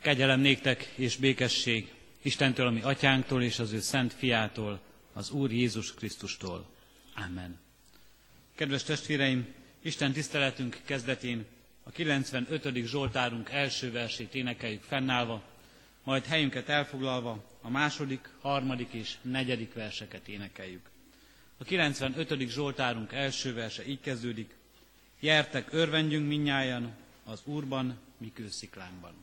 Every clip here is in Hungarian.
Kegyelem néktek és békesség Istentől, ami atyánktól és az ő szent fiától, az Úr Jézus Krisztustól. Amen. Kedves testvéreim, Isten tiszteletünk kezdetén a 95. Zsoltárunk első versét énekeljük fennállva, majd helyünket elfoglalva a második, harmadik és negyedik verseket énekeljük. A 95. Zsoltárunk első verse így kezdődik, Jertek, örvendjünk minnyájan az Úrban, mi kősziklánkban.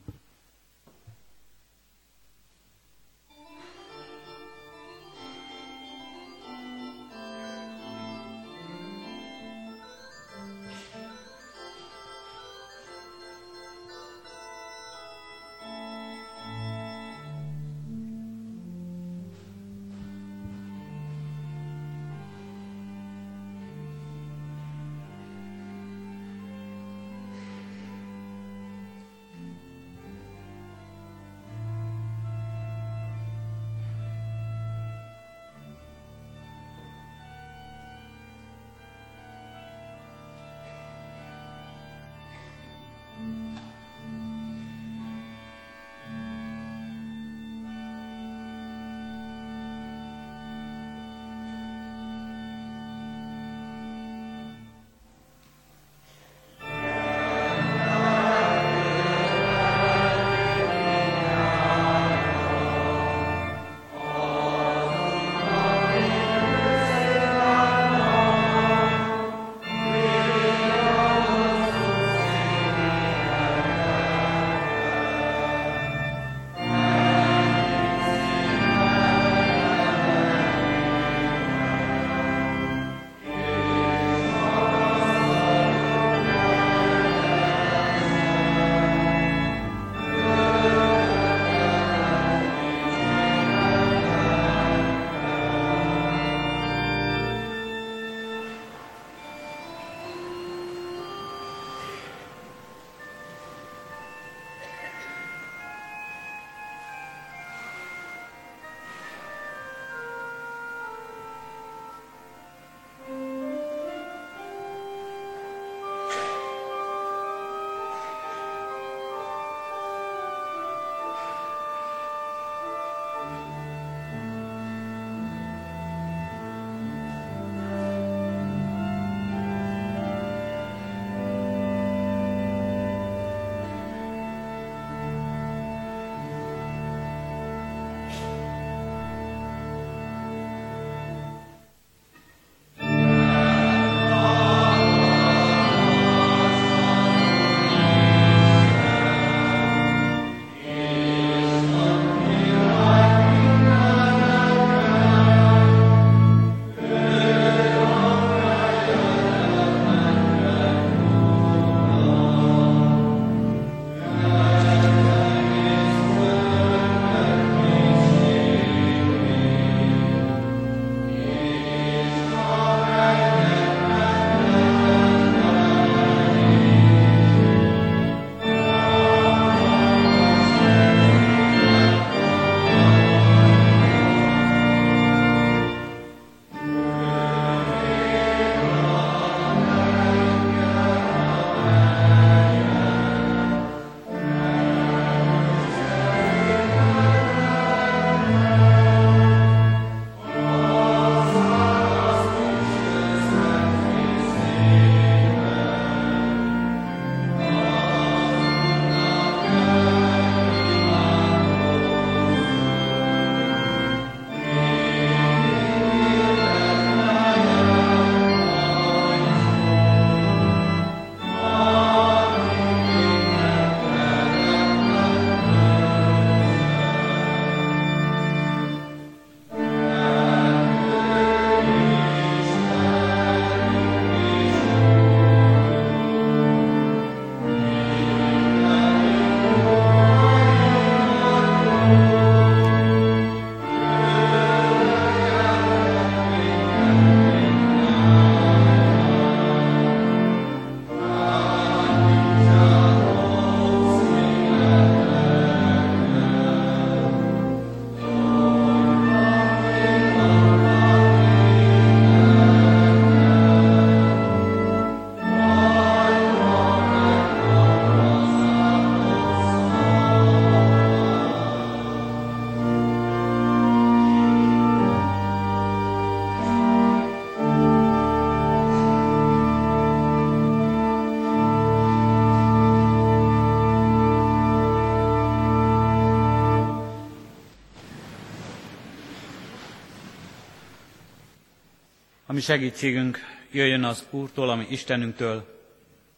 Ami segítségünk jöjjön az Úrtól, ami Istenünktől,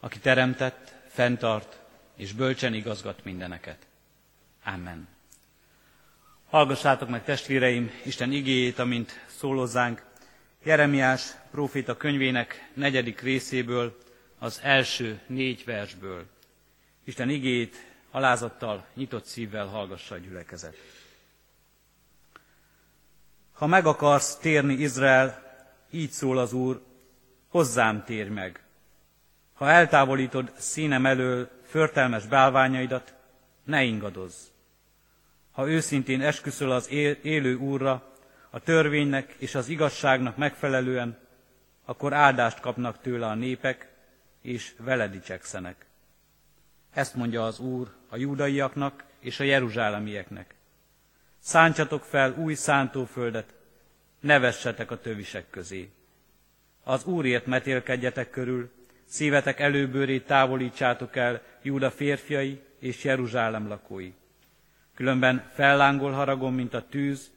aki teremtett, fenntart és bölcsen igazgat mindeneket. Amen. Hallgassátok meg testvéreim Isten igéjét, amint szólozzánk Jeremiás próféta könyvének negyedik részéből, az első négy versből. Isten igéjét alázattal, nyitott szívvel hallgassa a gyülekezet. Ha meg akarsz térni, Izrael, így szól az Úr, hozzám térj meg. Ha eltávolítod színem elől förtelmes bálványaidat, ne ingadozz. Ha őszintén esküszöl az élő Úrra, a törvénynek és az igazságnak megfelelően, akkor áldást kapnak tőle a népek, és vele dicsekszenek. Ezt mondja az Úr a júdaiaknak és a jeruzsálemieknek. Szántsatok fel új szántóföldet, ne vessetek a tövisek közé. Az Úrért metélkedjetek körül, szívetek előbőrét távolítsátok el Júda férfiai és Jeruzsálem lakói. Különben fellángol haragom, mint a tűz,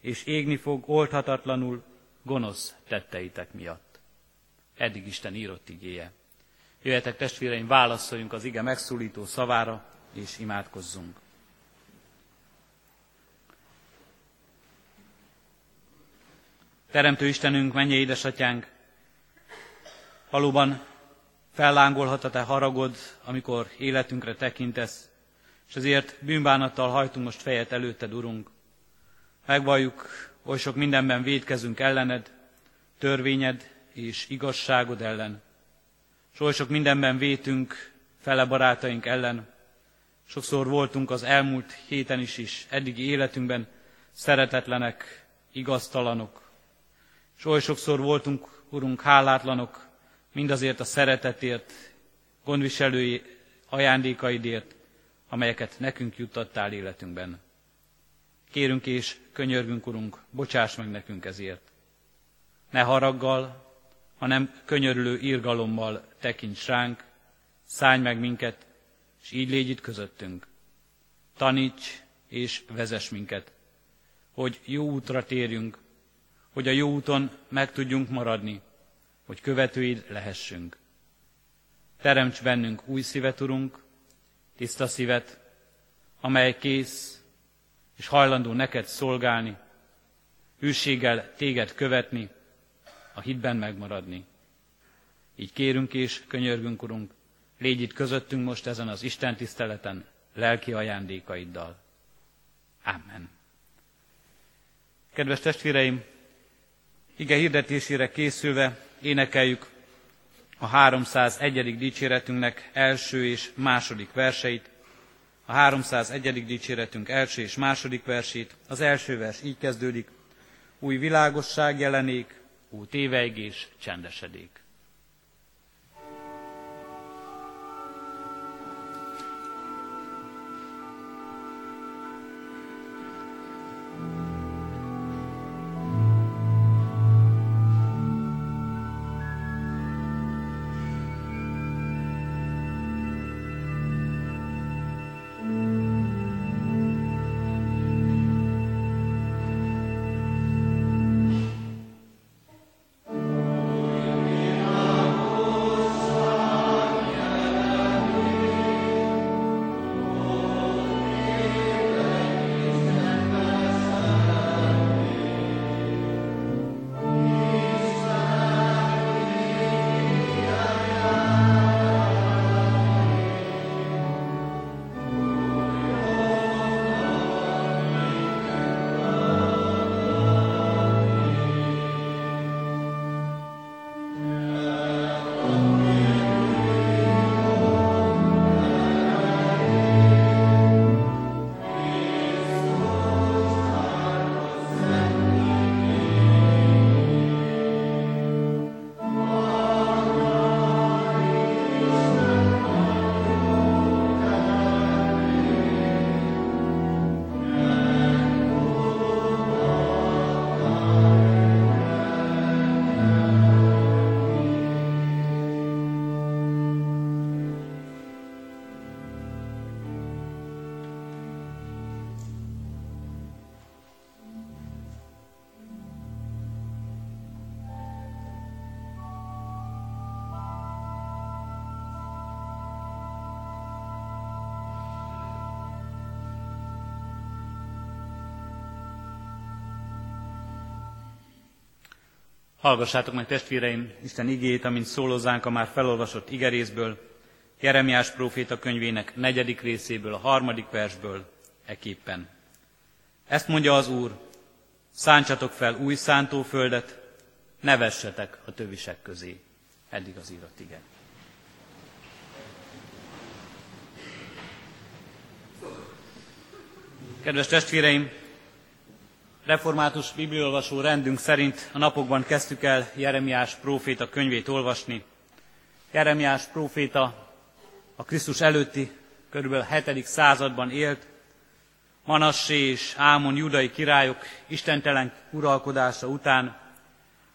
és égni fog oldhatatlanul gonosz tetteitek miatt. Eddig Isten írott igéje. Jöjjetek testvéreim, válaszoljunk az ige megszólító szavára, és imádkozzunk. Teremtő Istenünk, menje édesatyánk, valóban fellángolhat a te haragod, amikor életünkre tekintesz, és ezért bűnbánattal hajtunk most fejet előtted, Urunk. Megvalljuk, oly sok mindenben védkezünk ellened, törvényed és igazságod ellen. És oly sok mindenben vétünk fele barátaink ellen. Sokszor voltunk az elmúlt héten is is, eddigi életünkben szeretetlenek, igaztalanok. És oly sokszor voltunk, Urunk, hálátlanok, mindazért a szeretetért, gondviselői ajándékaidért, amelyeket nekünk juttattál életünkben. Kérünk és könyörgünk, Urunk, bocsáss meg nekünk ezért. Ne haraggal, hanem könyörülő írgalommal tekints ránk, szállj meg minket, és így légy itt közöttünk. Taníts és vezess minket, hogy jó útra térjünk, hogy a jó úton meg tudjunk maradni, hogy követőid lehessünk. Teremts bennünk új szívet, Urunk, tiszta szívet, amely kész és hajlandó neked szolgálni, hűséggel téged követni, a hitben megmaradni. Így kérünk és könyörgünk, Urunk, légy itt közöttünk most ezen az Isten tiszteleten, lelki ajándékaiddal. Amen. Kedves testvéreim, ige hirdetésére készülve énekeljük a 301. dicséretünknek első és második verseit, a 301. dicséretünk első és második versét. Az első vers így kezdődik, új világosság jelenék, új téveigés csendesedék. Hallgassátok meg testvéreim Isten igét, amint szólózzánk a már felolvasott igerészből, Jeremiás próféta könyvének negyedik részéből, a harmadik versből, eképpen. Ezt mondja az Úr, szántsatok fel új szántóföldet, ne vessetek a tövisek közé. Eddig az írott igen. Kedves testvéreim, református bibliolvasó rendünk szerint a napokban kezdtük el Jeremiás próféta könyvét olvasni. Jeremiás próféta a Krisztus előtti körülbelül 7. században élt, Manassé és Ámon judai királyok istentelen uralkodása után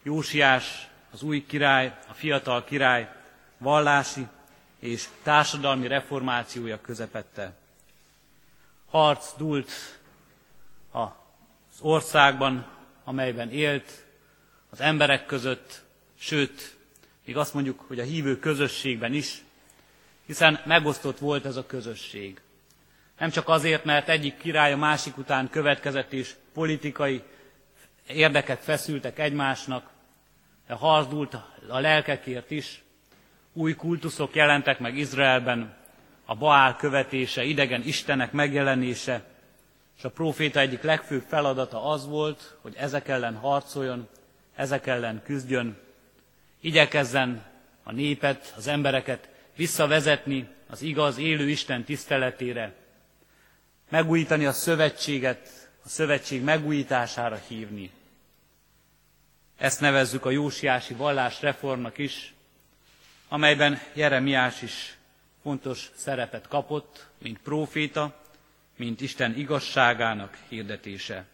Jósiás, az új király, a fiatal király vallási és társadalmi reformációja közepette. Harc dúlt az országban, amelyben élt, az emberek között, sőt, még azt mondjuk, hogy a hívő közösségben is, hiszen megosztott volt ez a közösség. Nem csak azért, mert egyik király a másik után következett és politikai érdekek feszültek egymásnak, de harcdult a lelkekért is. Új kultuszok jelentek meg Izraelben, a Baál követése, idegen istenek megjelenése, és a próféta egyik legfőbb feladata az volt, hogy ezek ellen harcoljon, ezek ellen küzdjön, igyekezzen a népet, az embereket visszavezetni az igaz, élő Isten tiszteletére, megújítani a szövetséget, a szövetség megújítására hívni. Ezt nevezzük a jósiási vallásreformnak is, amelyben Jeremiás is fontos szerepet kapott, mint próféta, mint Isten igazságának hirdetése.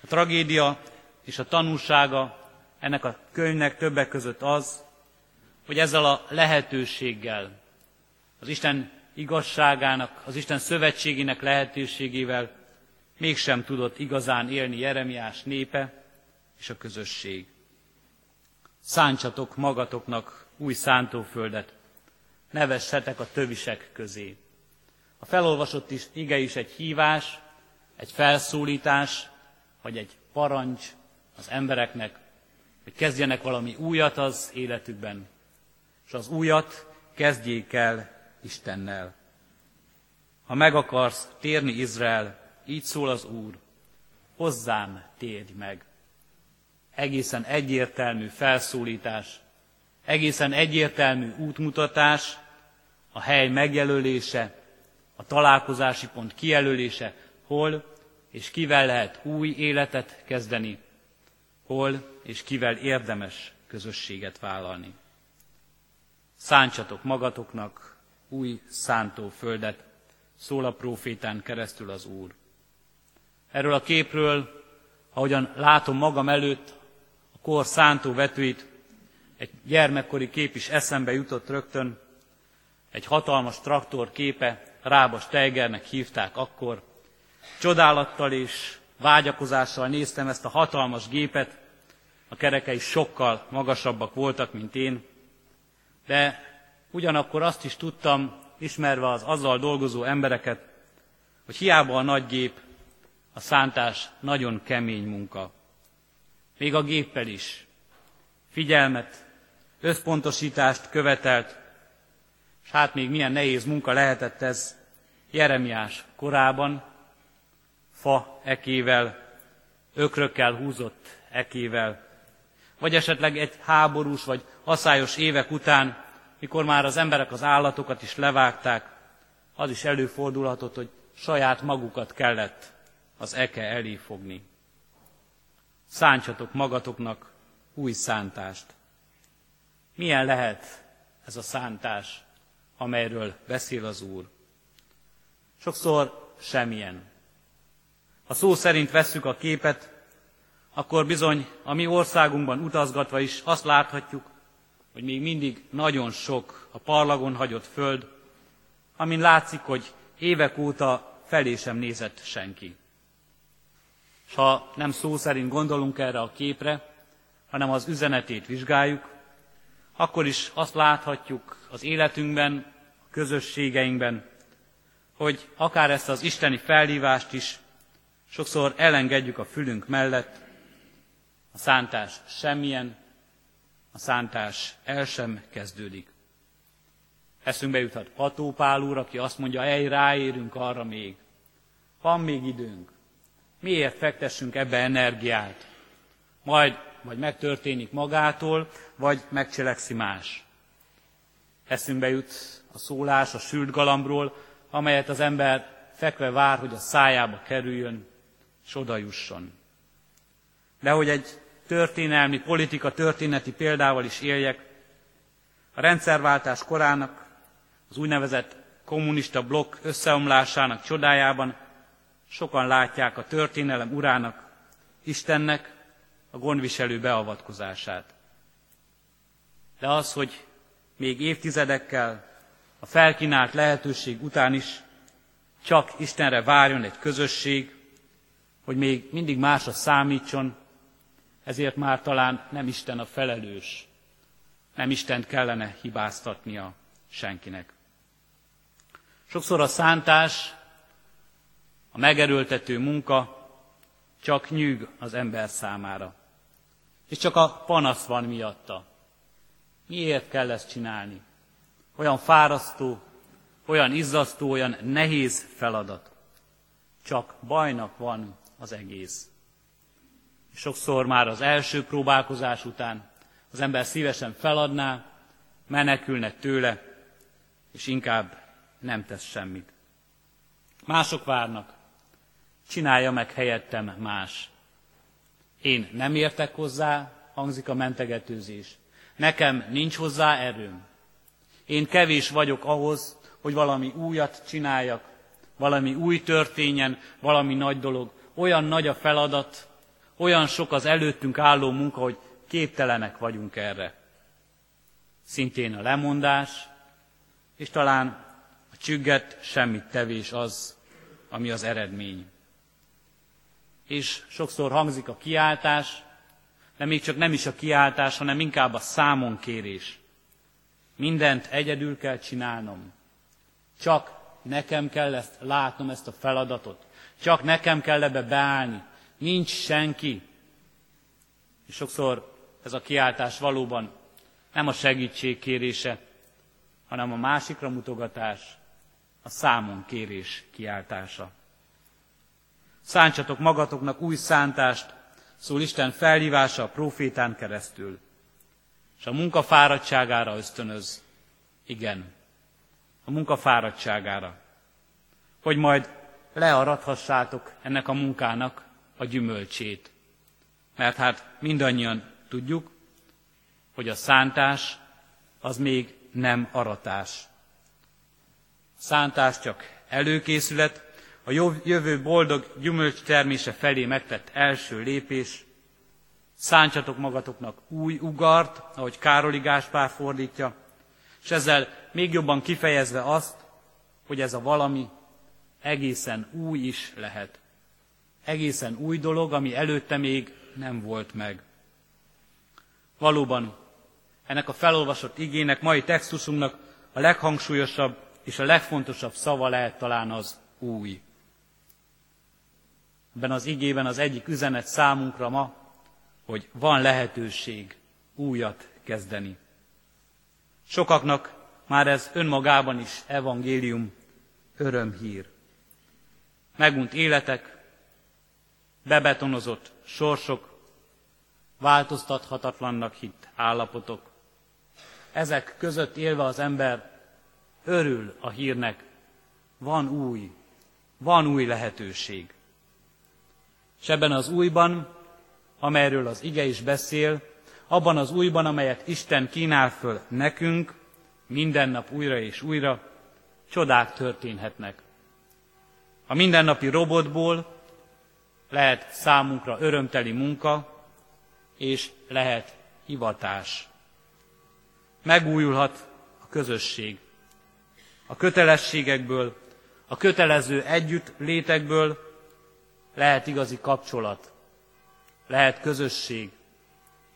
A tragédia és a tanúsága ennek a könyvnek többek között az, hogy ezzel a lehetőséggel, az Isten igazságának, az Isten szövetségének lehetőségével mégsem tudott igazán élni Jeremiás népe és a közösség. Szántsatok magatoknak új szántóföldet, nevessetek a tövisek közé. A felolvasott is ige is egy hívás, egy felszólítás, vagy egy parancs az embereknek, hogy kezdjenek valami újat az életükben, és az újat kezdjék el Istennel. Ha meg akarsz térni Izrael, így szól az Úr, hozzám térj meg. Egészen egyértelmű felszólítás, egészen egyértelmű útmutatás, a hely megjelölése, a találkozási pont kijelölése, hol és kivel lehet új életet kezdeni, hol és kivel érdemes közösséget vállalni. Szántsatok magatoknak új szántó földet, szól a profétán keresztül az Úr. Erről a képről, ahogyan látom magam előtt a kor szántó vetőit, egy gyermekkori kép is eszembe jutott rögtön, egy hatalmas traktor képe, Rábas Tejgernek hívták akkor. Csodálattal és vágyakozással néztem ezt a hatalmas gépet, a kerekei sokkal magasabbak voltak, mint én, de ugyanakkor azt is tudtam, ismerve az azzal dolgozó embereket, hogy hiába a nagy gép, a szántás nagyon kemény munka. Még a géppel is. Figyelmet, összpontosítást követelt, és hát még milyen nehéz munka lehetett ez Jeremiás korában, fa ekével, ökrökkel húzott ekével, vagy esetleg egy háborús vagy aszályos évek után, mikor már az emberek az állatokat is levágták, az is előfordulhatott, hogy saját magukat kellett az eke elé fogni. Szántsatok magatoknak új szántást. Milyen lehet ez a szántás, amelyről beszél az Úr? Sokszor semmilyen. Ha szó szerint vesszük a képet, akkor bizony a mi országunkban utazgatva is azt láthatjuk, hogy még mindig nagyon sok a parlagon hagyott föld, amin látszik, hogy évek óta felé sem nézett senki. És ha nem szó szerint gondolunk erre a képre, hanem az üzenetét vizsgáljuk, akkor is azt láthatjuk az életünkben, a közösségeinkben, hogy akár ezt az isteni felhívást is sokszor elengedjük a fülünk mellett, a szántás semmilyen, a szántás el sem kezdődik. Eszünkbe juthat Pató Pál úr, aki azt mondja, ej, ráérünk arra még. Van még időnk. Miért fektessünk ebbe energiát? Majd vagy megtörténik magától, vagy megcselekszi más. Eszünkbe jut a szólás a sült galambról, amelyet az ember fekve vár, hogy a szájába kerüljön, és oda jusson. De hogy egy történelmi, politika történeti példával is éljek, a rendszerváltás korának, az úgynevezett kommunista blokk összeomlásának csodájában sokan látják a történelem urának, Istennek a gondviselő beavatkozását. De az, hogy még évtizedekkel a felkínált lehetőség után is csak Istenre várjon egy közösség, hogy még mindig másra számítson, ezért már talán nem Isten a felelős, nem Istent kellene hibáztatnia senkinek. Sokszor a szántás, a megerőltető munka csak nyűg az ember számára. És csak a panasz van miatta. Miért kell ezt csinálni? Olyan fárasztó, olyan izzasztó, olyan nehéz feladat. Csak bajnak van az egész. Sokszor már az első próbálkozás után az ember szívesen feladná, menekülne tőle, és inkább nem tesz semmit. Mások várnak, csinálja meg helyettem más. Én nem értek hozzá, hangzik a mentegetőzés. Nekem nincs hozzá erőm. Én kevés vagyok ahhoz, hogy valami újat csináljak, valami új történjen, valami nagy dolog. Olyan nagy a feladat, olyan sok az előttünk álló munka, hogy képtelenek vagyunk erre. Szintén a lemondás, és talán a csügget semmit tevés az, ami az eredmény. És sokszor hangzik a kiáltás, de még csak nem is a kiáltás, hanem inkább a számonkérés. Mindent egyedül kell csinálnom. Csak nekem kell ezt látnom, ezt a feladatot. Csak nekem kell ebbe beállni. Nincs senki. És sokszor ez a kiáltás valóban nem a segítség kérése, hanem a másikra mutogatás, a számon kérés kiáltása. Szántsatok magatoknak új szántást, szól Isten felhívása a profétán keresztül. És a munka fáradtságára ösztönöz. Igen, a munka fáradtságára. Hogy majd learadhassátok ennek a munkának a gyümölcsét. Mert hát mindannyian tudjuk, hogy a szántás az még nem aratás. Szántás csak előkészület, a jövő boldog gyümölcs termése felé megtett első lépés. Szántsatok magatoknak új ugart, ahogy Károli Gáspár fordítja, és ezzel még jobban kifejezve azt, hogy ez a valami egészen új is lehet. Egészen új dolog, ami előtte még nem volt meg. Valóban ennek a felolvasott igének, mai textusunknak a leghangsúlyosabb és a legfontosabb szava lehet talán az új. Ebben az igében az egyik üzenet számunkra ma, hogy van lehetőség újat kezdeni. Sokaknak már ez önmagában is evangélium, örömhír. Megunt életek, bebetonozott sorsok, változtathatatlannak hitt állapotok. Ezek között élve az ember örül a hírnek, van új, van új lehetőség. És ebben az újban, amelyről az ige is beszél, abban az újban, amelyet Isten kínál föl nekünk, minden nap újra és újra, csodák történhetnek. A mindennapi robotból lehet számunkra örömteli munka, és lehet hivatás. Megújulhat a közösség. A kötelességekből, a kötelező együtt létekből lehet igazi kapcsolat, lehet közösség,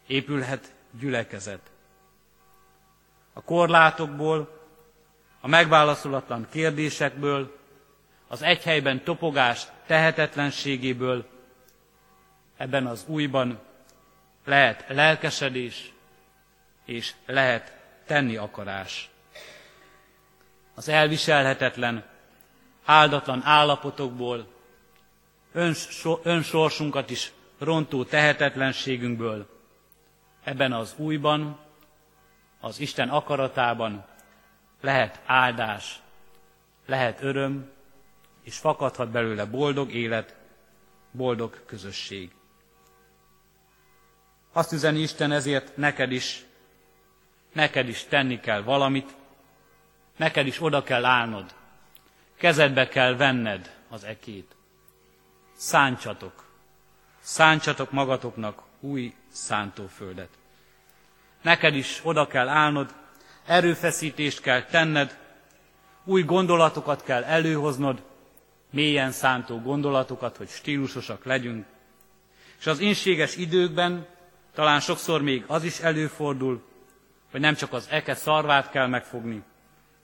épülhet gyülekezet. A korlátokból, a megválaszolatlan kérdésekből, az egy helyben topogás tehetetlenségéből ebben az újban lehet lelkesedés, és lehet tenni akarás. Az elviselhetetlen, áldatlan állapotokból, önsorsunkat is rontó tehetetlenségünkből, ebben az újban, az Isten akaratában lehet áldás, lehet öröm, és fakadhat belőle boldog élet, boldog közösség. Azt üzeni Isten ezért neked is, neked is tenni kell valamit, neked is oda kell állnod, kezedbe kell venned az ekét. Szántsatok, szántsatok magatoknak új szántóföldet. Neked is oda kell állnod, erőfeszítést kell tenned, új gondolatokat kell előhoznod, mélyen szántó gondolatokat, hogy stílusosak legyünk. És az inséges időkben talán sokszor még az is előfordul, hogy nem csak az eke szarvát kell megfogni,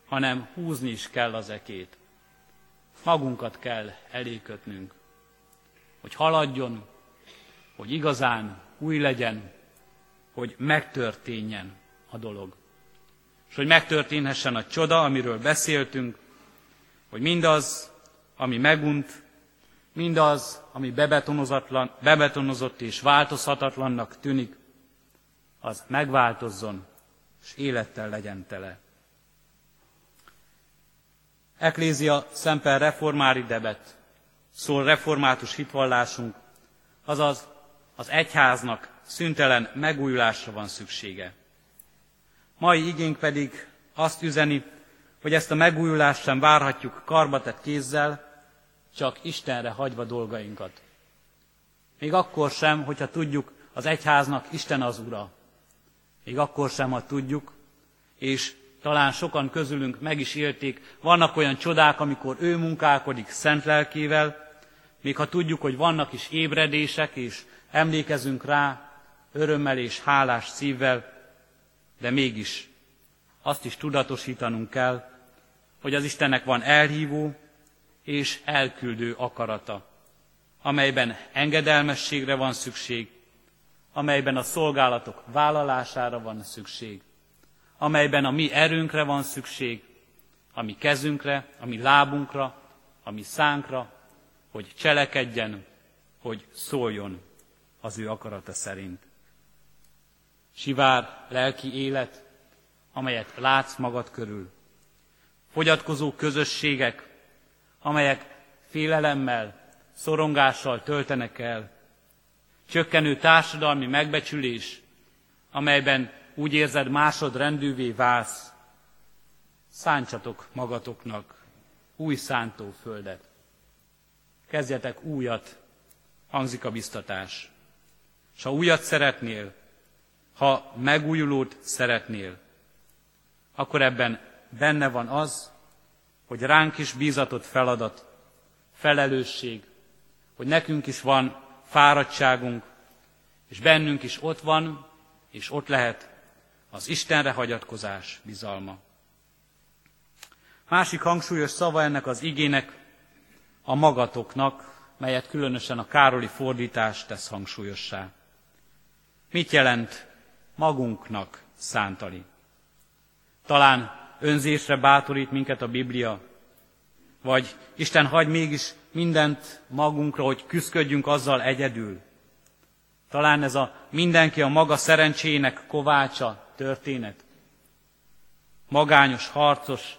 hanem húzni is kell az ekét. Magunkat kell elékötnünk, hogy haladjon, hogy igazán új legyen, hogy megtörténjen a dolog. És hogy megtörténhessen a csoda, amiről beszéltünk, hogy mindaz, ami megunt, mindaz, ami bebetonozott és változhatatlannak tűnik, az megváltozzon, és élettel legyen tele. Eklézia szemper reformári debet, szól református hitvallásunk, azaz az egyháznak szüntelen megújulásra van szüksége. Mai igénk pedig azt üzeni, hogy ezt a megújulást sem várhatjuk karbatett kézzel, csak Istenre hagyva dolgainkat. Még akkor sem, hogyha tudjuk, az egyháznak Isten az Ura. Még akkor sem, ha tudjuk, és talán sokan közülünk meg is élték, vannak olyan csodák, amikor ő munkálkodik szent lelkével, még ha tudjuk, hogy vannak is ébredések, és emlékezünk rá örömmel és hálás szívvel, de mégis azt is tudatosítanunk kell, hogy az Istennek van elhívó és elküldő akarata, amelyben engedelmességre van szükség, amelyben a szolgálatok vállalására van szükség, amelyben a mi erőnkre van szükség, a mi kezünkre, a mi lábunkra, a mi szánkra, hogy cselekedjen, hogy szóljon az ő akarata szerint. Sivár lelki élet, amelyet látsz magad körül. Fogyatkozó közösségek, amelyek félelemmel, szorongással töltenek el. Csökkenő társadalmi megbecsülés, amelyben úgy érzed másodrendűvé válsz. Szántsatok magatoknak új szántóföldet. Kezdjetek újat, hangzik a biztatás. És ha újat szeretnél, ha megújulót szeretnél, akkor ebben benne van az, hogy ránk is bízatott feladat, felelősség, hogy nekünk is van fáradtságunk, és bennünk is ott van, és ott lehet az Istenre hagyatkozás bizalma. Másik hangsúlyos szava ennek az igének a magatoknak, melyet különösen a Károli fordítás tesz hangsúlyossá. Mit jelent magunknak szántani? Talán önzésre bátorít minket a Biblia, vagy Isten hagy mégis mindent magunkra, hogy küzdködjünk azzal egyedül. Talán ez a mindenki a maga szerencsének kovácsa történet. Magányos, harcos,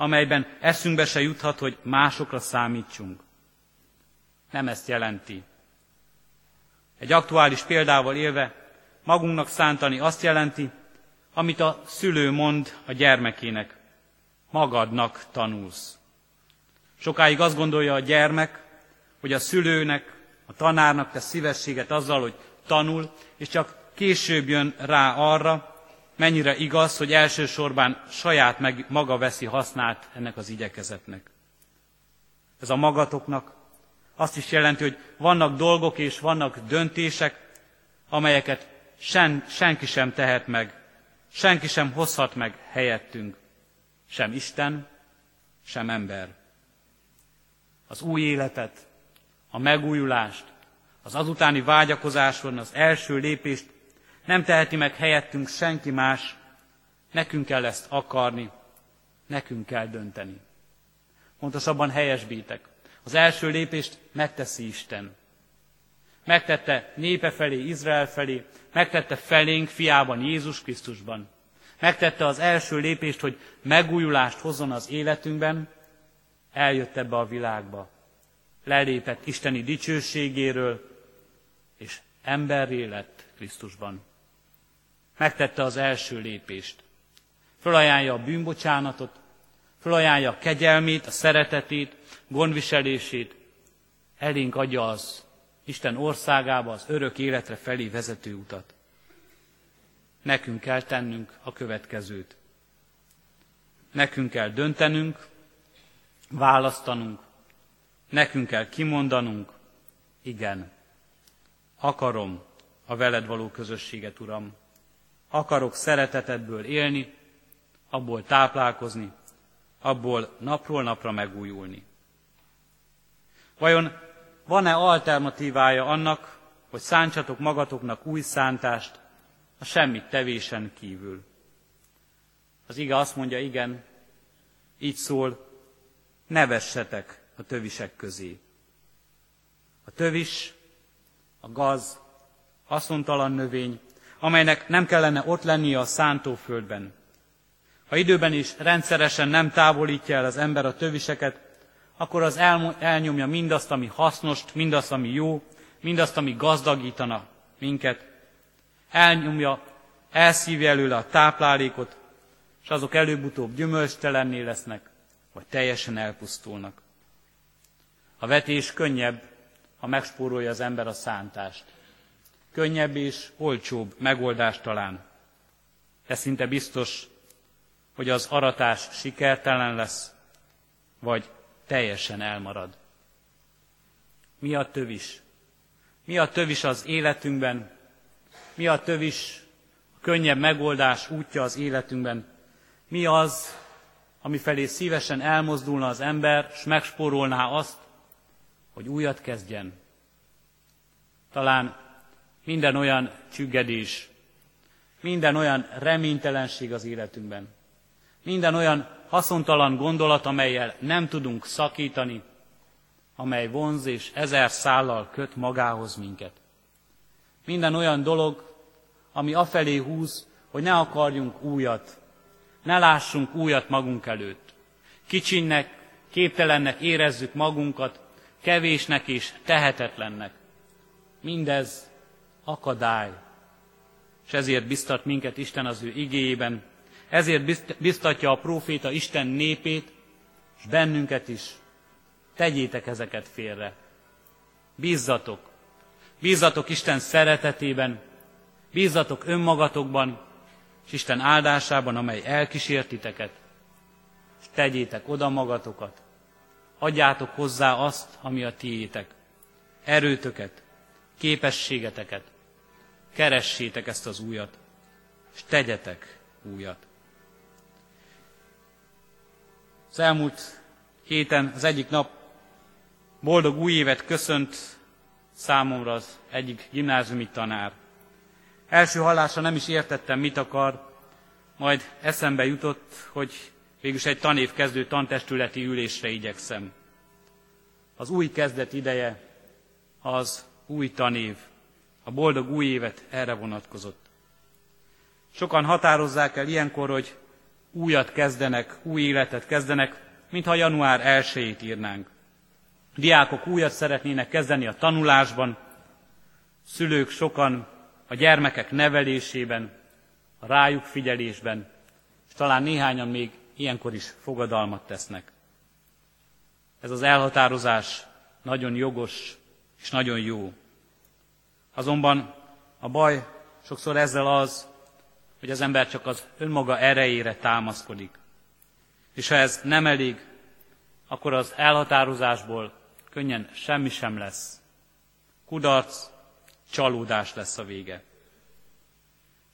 amelyben eszünkbe se juthat, hogy másokra számítsunk. Nem ezt jelenti. Egy aktuális példával élve, magunknak szántani azt jelenti, amit a szülő mond a gyermekének. Magadnak tanulsz. Sokáig azt gondolja a gyermek, hogy a szülőnek, a tanárnak tesz szívességet azzal, hogy tanul, és csak később jön rá arra, mennyire igaz, hogy elsősorban saját meg, maga veszi hasznát ennek az igyekezetnek. Ez a magatoknak azt is jelenti, hogy vannak dolgok és vannak döntések, amelyeket sen, senki sem tehet meg, senki sem hozhat meg helyettünk, sem Isten, sem ember. Az új életet, a megújulást, az azutáni vágyakozáson az első lépést nem teheti meg helyettünk senki más, nekünk kell ezt akarni, nekünk kell dönteni. Pontosabban helyesbítek. Az első lépést megteszi Isten. Megtette népe felé, Izrael felé, megtette felénk fiában, Jézus Krisztusban. Megtette az első lépést, hogy megújulást hozzon az életünkben, eljött ebbe a világba. Lelépett Isteni dicsőségéről, és emberré lett Krisztusban. Megtette az első lépést. Fölajánlja a bűnbocsánatot, fölajánlja a kegyelmét, a szeretetét, gondviselését, elénk adja az Isten országába, az örök életre felé vezető utat. Nekünk kell tennünk a következőt. Nekünk kell döntenünk, választanunk, nekünk kell kimondanunk, igen, akarom a veled való közösséget, Uram. Akarok szeretetedből élni, abból táplálkozni, abból napról napra megújulni. Vajon van-e alternatívája annak, hogy szántsatok magatoknak új szántást a semmit tevésen kívül? Az ige azt mondja, igen, így szól, ne vessetek a tövisek közé. A tövis, a gaz, haszontalan növény, amelynek nem kellene ott lennie a szántóföldben. Ha időben is rendszeresen nem távolítja el az ember a töviseket, akkor az elnyomja mindazt, ami hasznost, mindazt, ami jó, mindazt, ami gazdagítana minket. Elnyomja, elszívja előle a táplálékot, és azok előbb-utóbb gyümölcstelenné lesznek, vagy teljesen elpusztulnak. A vetés könnyebb, ha megspórolja az ember a szántást. Könnyebb és olcsóbb megoldás talán. De szinte biztos, hogy az aratás sikertelen lesz, vagy teljesen elmarad. Mi a tövis? Mi a tövis az életünkben? Mi a tövis a könnyebb megoldás útja az életünkben? Mi az, ami felé szívesen elmozdulna az ember, és megspórolná azt, hogy újat kezdjen? Talán minden olyan csüggedés, minden olyan reménytelenség az életünkben, minden olyan haszontalan gondolat, amelyel nem tudunk szakítani, amely vonz és ezer szállal köt magához minket. Minden olyan dolog, ami afelé húz, hogy ne akarjunk újat, ne lássunk újat magunk előtt. Kicsinnek, képtelennek érezzük magunkat, kevésnek és tehetetlennek. Mindez akadály. És ezért biztat minket Isten az ő igéjében, ezért biztatja a próféta Isten népét, és bennünket is. Tegyétek ezeket félre. Bízzatok. Bízzatok Isten szeretetében, bízzatok önmagatokban, és Isten áldásában, amely elkísértiteket, és tegyétek oda magatokat. Adjátok hozzá azt, ami a tiétek. Erőtöket, képességeteket. Keressétek ezt az újat, és tegyetek újat. Az elmúlt héten, az egyik nap boldog új évet köszönt számomra az egyik gimnáziumi tanár. Első hallásra nem is értettem, mit akar, majd eszembe jutott, hogy végülis egy tanév kezdő tantestületi ülésre igyekszem. Az új kezdet ideje, az új tanév, a boldog új évet erre vonatkozott. Sokan határozzák el ilyenkor, hogy újat kezdenek, új életet kezdenek, mintha január 1-ét írnánk. Diákok újat szeretnének kezdeni a tanulásban, szülők sokan a gyermekek nevelésében, a rájuk figyelésben, és talán néhányan még ilyenkor is fogadalmat tesznek. Ez az elhatározás nagyon jogos és nagyon jó. Azonban a baj sokszor ezzel az, hogy az ember csak az önmaga erejére támaszkodik. És ha ez nem elég, akkor az elhatározásból könnyen semmi sem lesz. Kudarc, csalódás lesz a vége.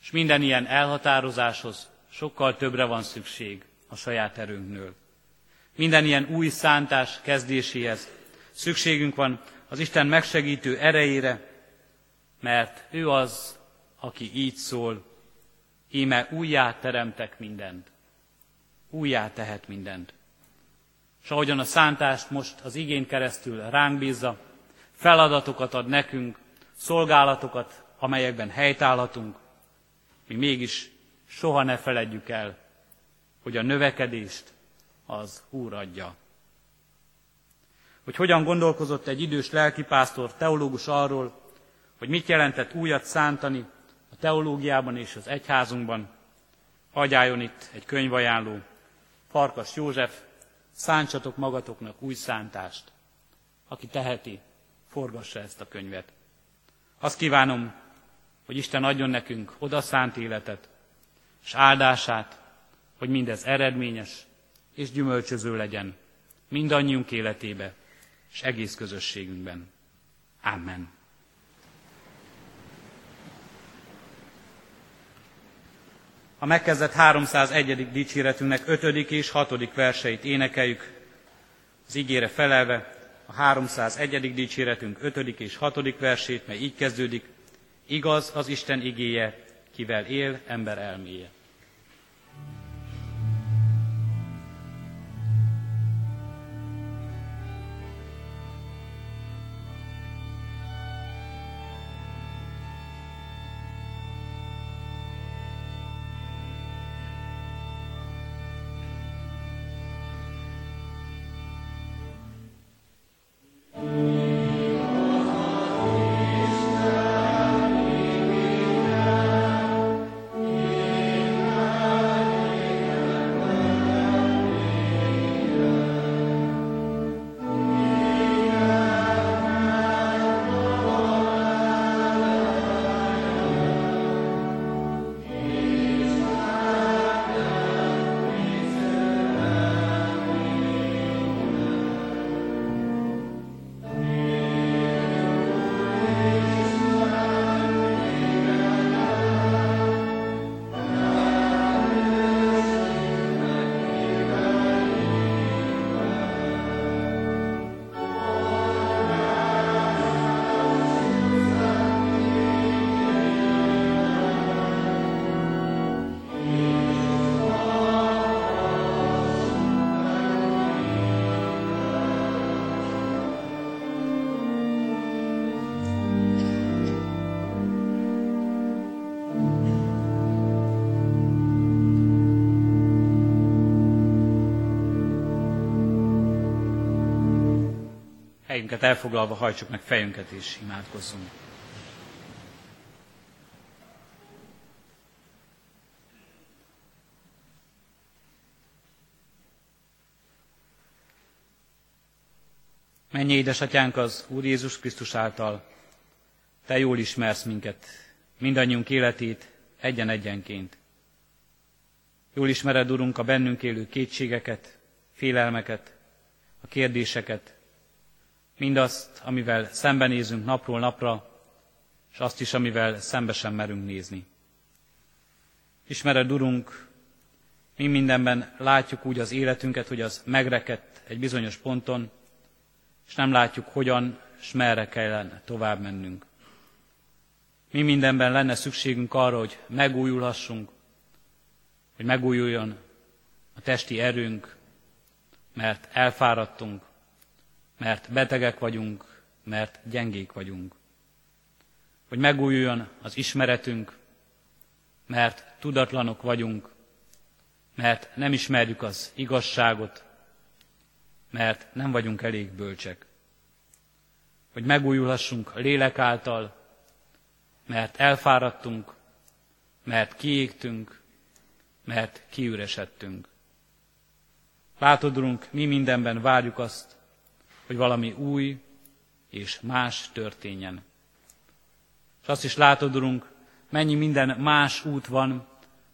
És minden ilyen elhatározáshoz sokkal többre van szükség a saját erőnknől. Minden ilyen új szántás kezdéséhez szükségünk van az Isten megsegítő erejére, mert ő az, aki így szól, íme újjá teremtek mindent. Újjá tehet mindent. És ahogyan a szántást most az igén keresztül ránk bízza, feladatokat ad nekünk, szolgálatokat, amelyekben helytállhatunk, mi mégis soha ne feledjük el, hogy a növekedést az Úr adja. Hogy hogyan gondolkozott egy idős lelkipásztor, teológus arról, hogy mit jelentett újat szántani a teológiában és az egyházunkban, hagyjáljon itt egy könyvajánló, Farkas József, szántsatok magatoknak új szántást. Aki teheti, forgassa ezt a könyvet. Azt kívánom, hogy Isten adjon nekünk odaszánt életet, és áldását, hogy mindez eredményes és gyümölcsöző legyen mindannyiunk életébe és egész közösségünkben. Amen. A megkezdett 301. dicséretünknek 5. és 6. verseit énekeljük, az ígére felelve a 301. dicséretünk 5. és 6. versét, mely így kezdődik, igaz az Isten igéje, kivel él ember elméje. Helyünket elfoglalva hajtsuk meg fejünket és imádkozzunk. Mennyi édesatyánk az Úr Jézus Krisztus által, Te jól ismersz minket, mindannyiunk életét egyen-egyenként. Jól ismered, Urunk, a bennünk élő kétségeket, félelmeket, a kérdéseket, mindazt, amivel szembenézünk napról napra, és azt is, amivel szembe sem merünk nézni. Ismered, Urunk, mi mindenben látjuk úgy az életünket, hogy az megrekedt egy bizonyos ponton, és nem látjuk, hogyan és merre kellene tovább mennünk. Mi mindenben lenne szükségünk arra, hogy megújulhassunk, hogy megújuljon a testi erőnk, mert elfáradtunk, mert betegek vagyunk, mert gyengék vagyunk. Hogy megújuljon az ismeretünk, mert tudatlanok vagyunk, mert nem ismerjük az igazságot, mert nem vagyunk elég bölcsek. Hogy megújulhassunk lélek által, mert elfáradtunk, mert kiégtünk, mert kiüresedtünk. Látod, Urunk, mi mindenben várjuk azt, hogy valami új és más történjen. És azt is látod, Urunk, mennyi minden más út van,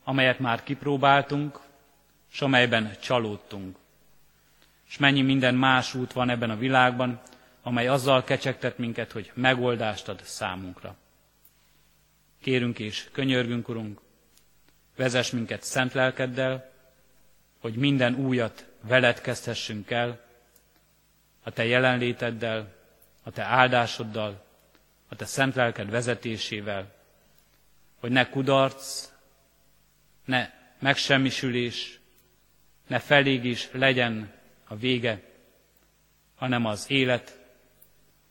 amelyet már kipróbáltunk, és amelyben csalódtunk. És mennyi minden más út van ebben a világban, amely azzal kecsegtet minket, hogy megoldást ad számunkra. Kérünk és könyörgünk, Urunk, vezess minket szent lelkeddel, hogy minden újat veled kezdhessünk el, a Te jelenléteddel, a Te áldásoddal, a Te szent lelked vezetésével, hogy ne kudarc, ne megsemmisülés, ne felégés legyen a vége, hanem az élet,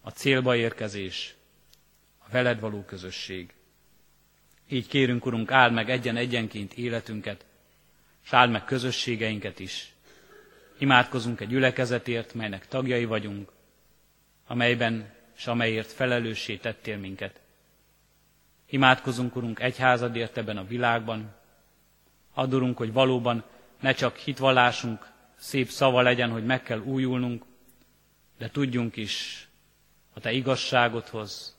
a célba érkezés, a veled való közösség. Így kérünk, Urunk, áld meg egyen-egyenként életünket, és áld meg közösségeinket is. Imádkozunk egy gyülekezetért, melynek tagjai vagyunk, amelyben és amelyért felelőssé tettél minket. Imádkozunk, Urunk, egyházadért ebben a világban. Adorunk, hogy valóban ne csak hitvallásunk szép szava legyen, hogy meg kell újulnunk, de tudjunk is a Te igazságodhoz,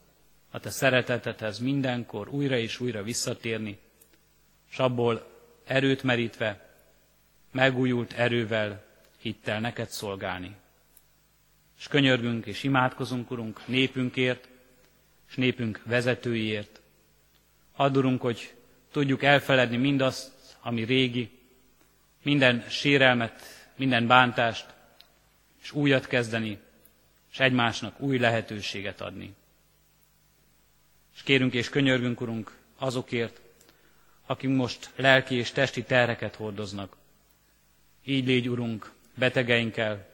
a Te szeretetedhez mindenkor újra és újra visszatérni, és abból erőt merítve, megújult erővel, hittel neked szolgálni. És könyörgünk és imádkozunk, Urunk, népünkért, és népünk vezetőiért. Adurunk, hogy tudjuk elfeledni mindazt, ami régi, minden sérelmet, minden bántást, és újat kezdeni, és egymásnak új lehetőséget adni. És kérünk és könyörgünk, Urunk, azokért, akik most lelki és testi terheket hordoznak. Így légy, Urunk, betegeinkkel,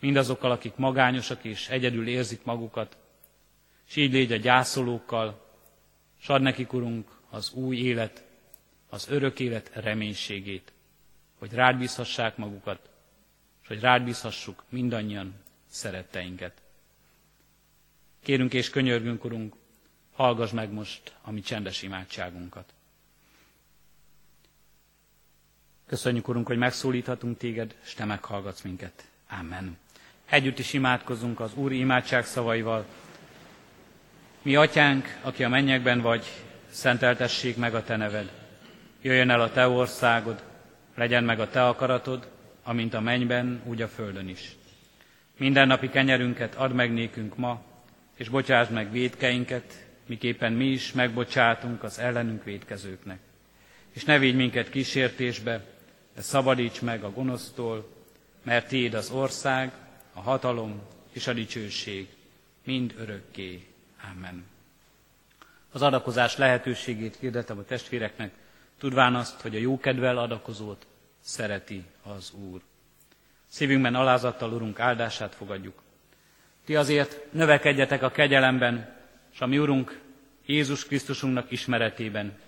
mindazokkal, akik magányosak és egyedül érzik magukat, és így légy a gyászolókkal, s ad nekik, Urunk, az új élet, az örök élet reménységét, hogy rád bízhassák magukat, és hogy rád bízhassuk mindannyian szeretteinket. Kérünk és könyörgünk, Urunk, hallgass meg most a mi csendes imádságunkat. Köszönjük, Urunk, hogy megszólíthatunk téged, és te meghallgatsz minket. Amen. Együtt is imádkozunk az Úr imádság szavaival. Mi atyánk, aki a mennyekben vagy, szenteltessék meg a te neved. Jöjjön el a te országod, legyen meg a te akaratod, amint a mennyben, úgy a földön is. Mindennapi kenyerünket add meg nékünk ma, és bocsásd meg védkeinket, miképpen mi is megbocsátunk az ellenünk védkezőknek. És ne védj minket kísértésbe, de szabadíts meg a gonosztól, mert Tiéd az ország, a hatalom és a dicsőség mind örökké. Amen. Az adakozás lehetőségét hirdetem a testvéreknek, tudván azt, hogy a jókedvel adakozót szereti az Úr. Szívünkben alázattal, Urunk, áldását fogadjuk. Ti azért növekedjetek a kegyelemben, és a mi Urunk Jézus Krisztusunknak ismeretében.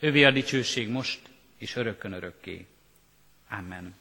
Övé a dicsőség most és örökkön örökké. Amen.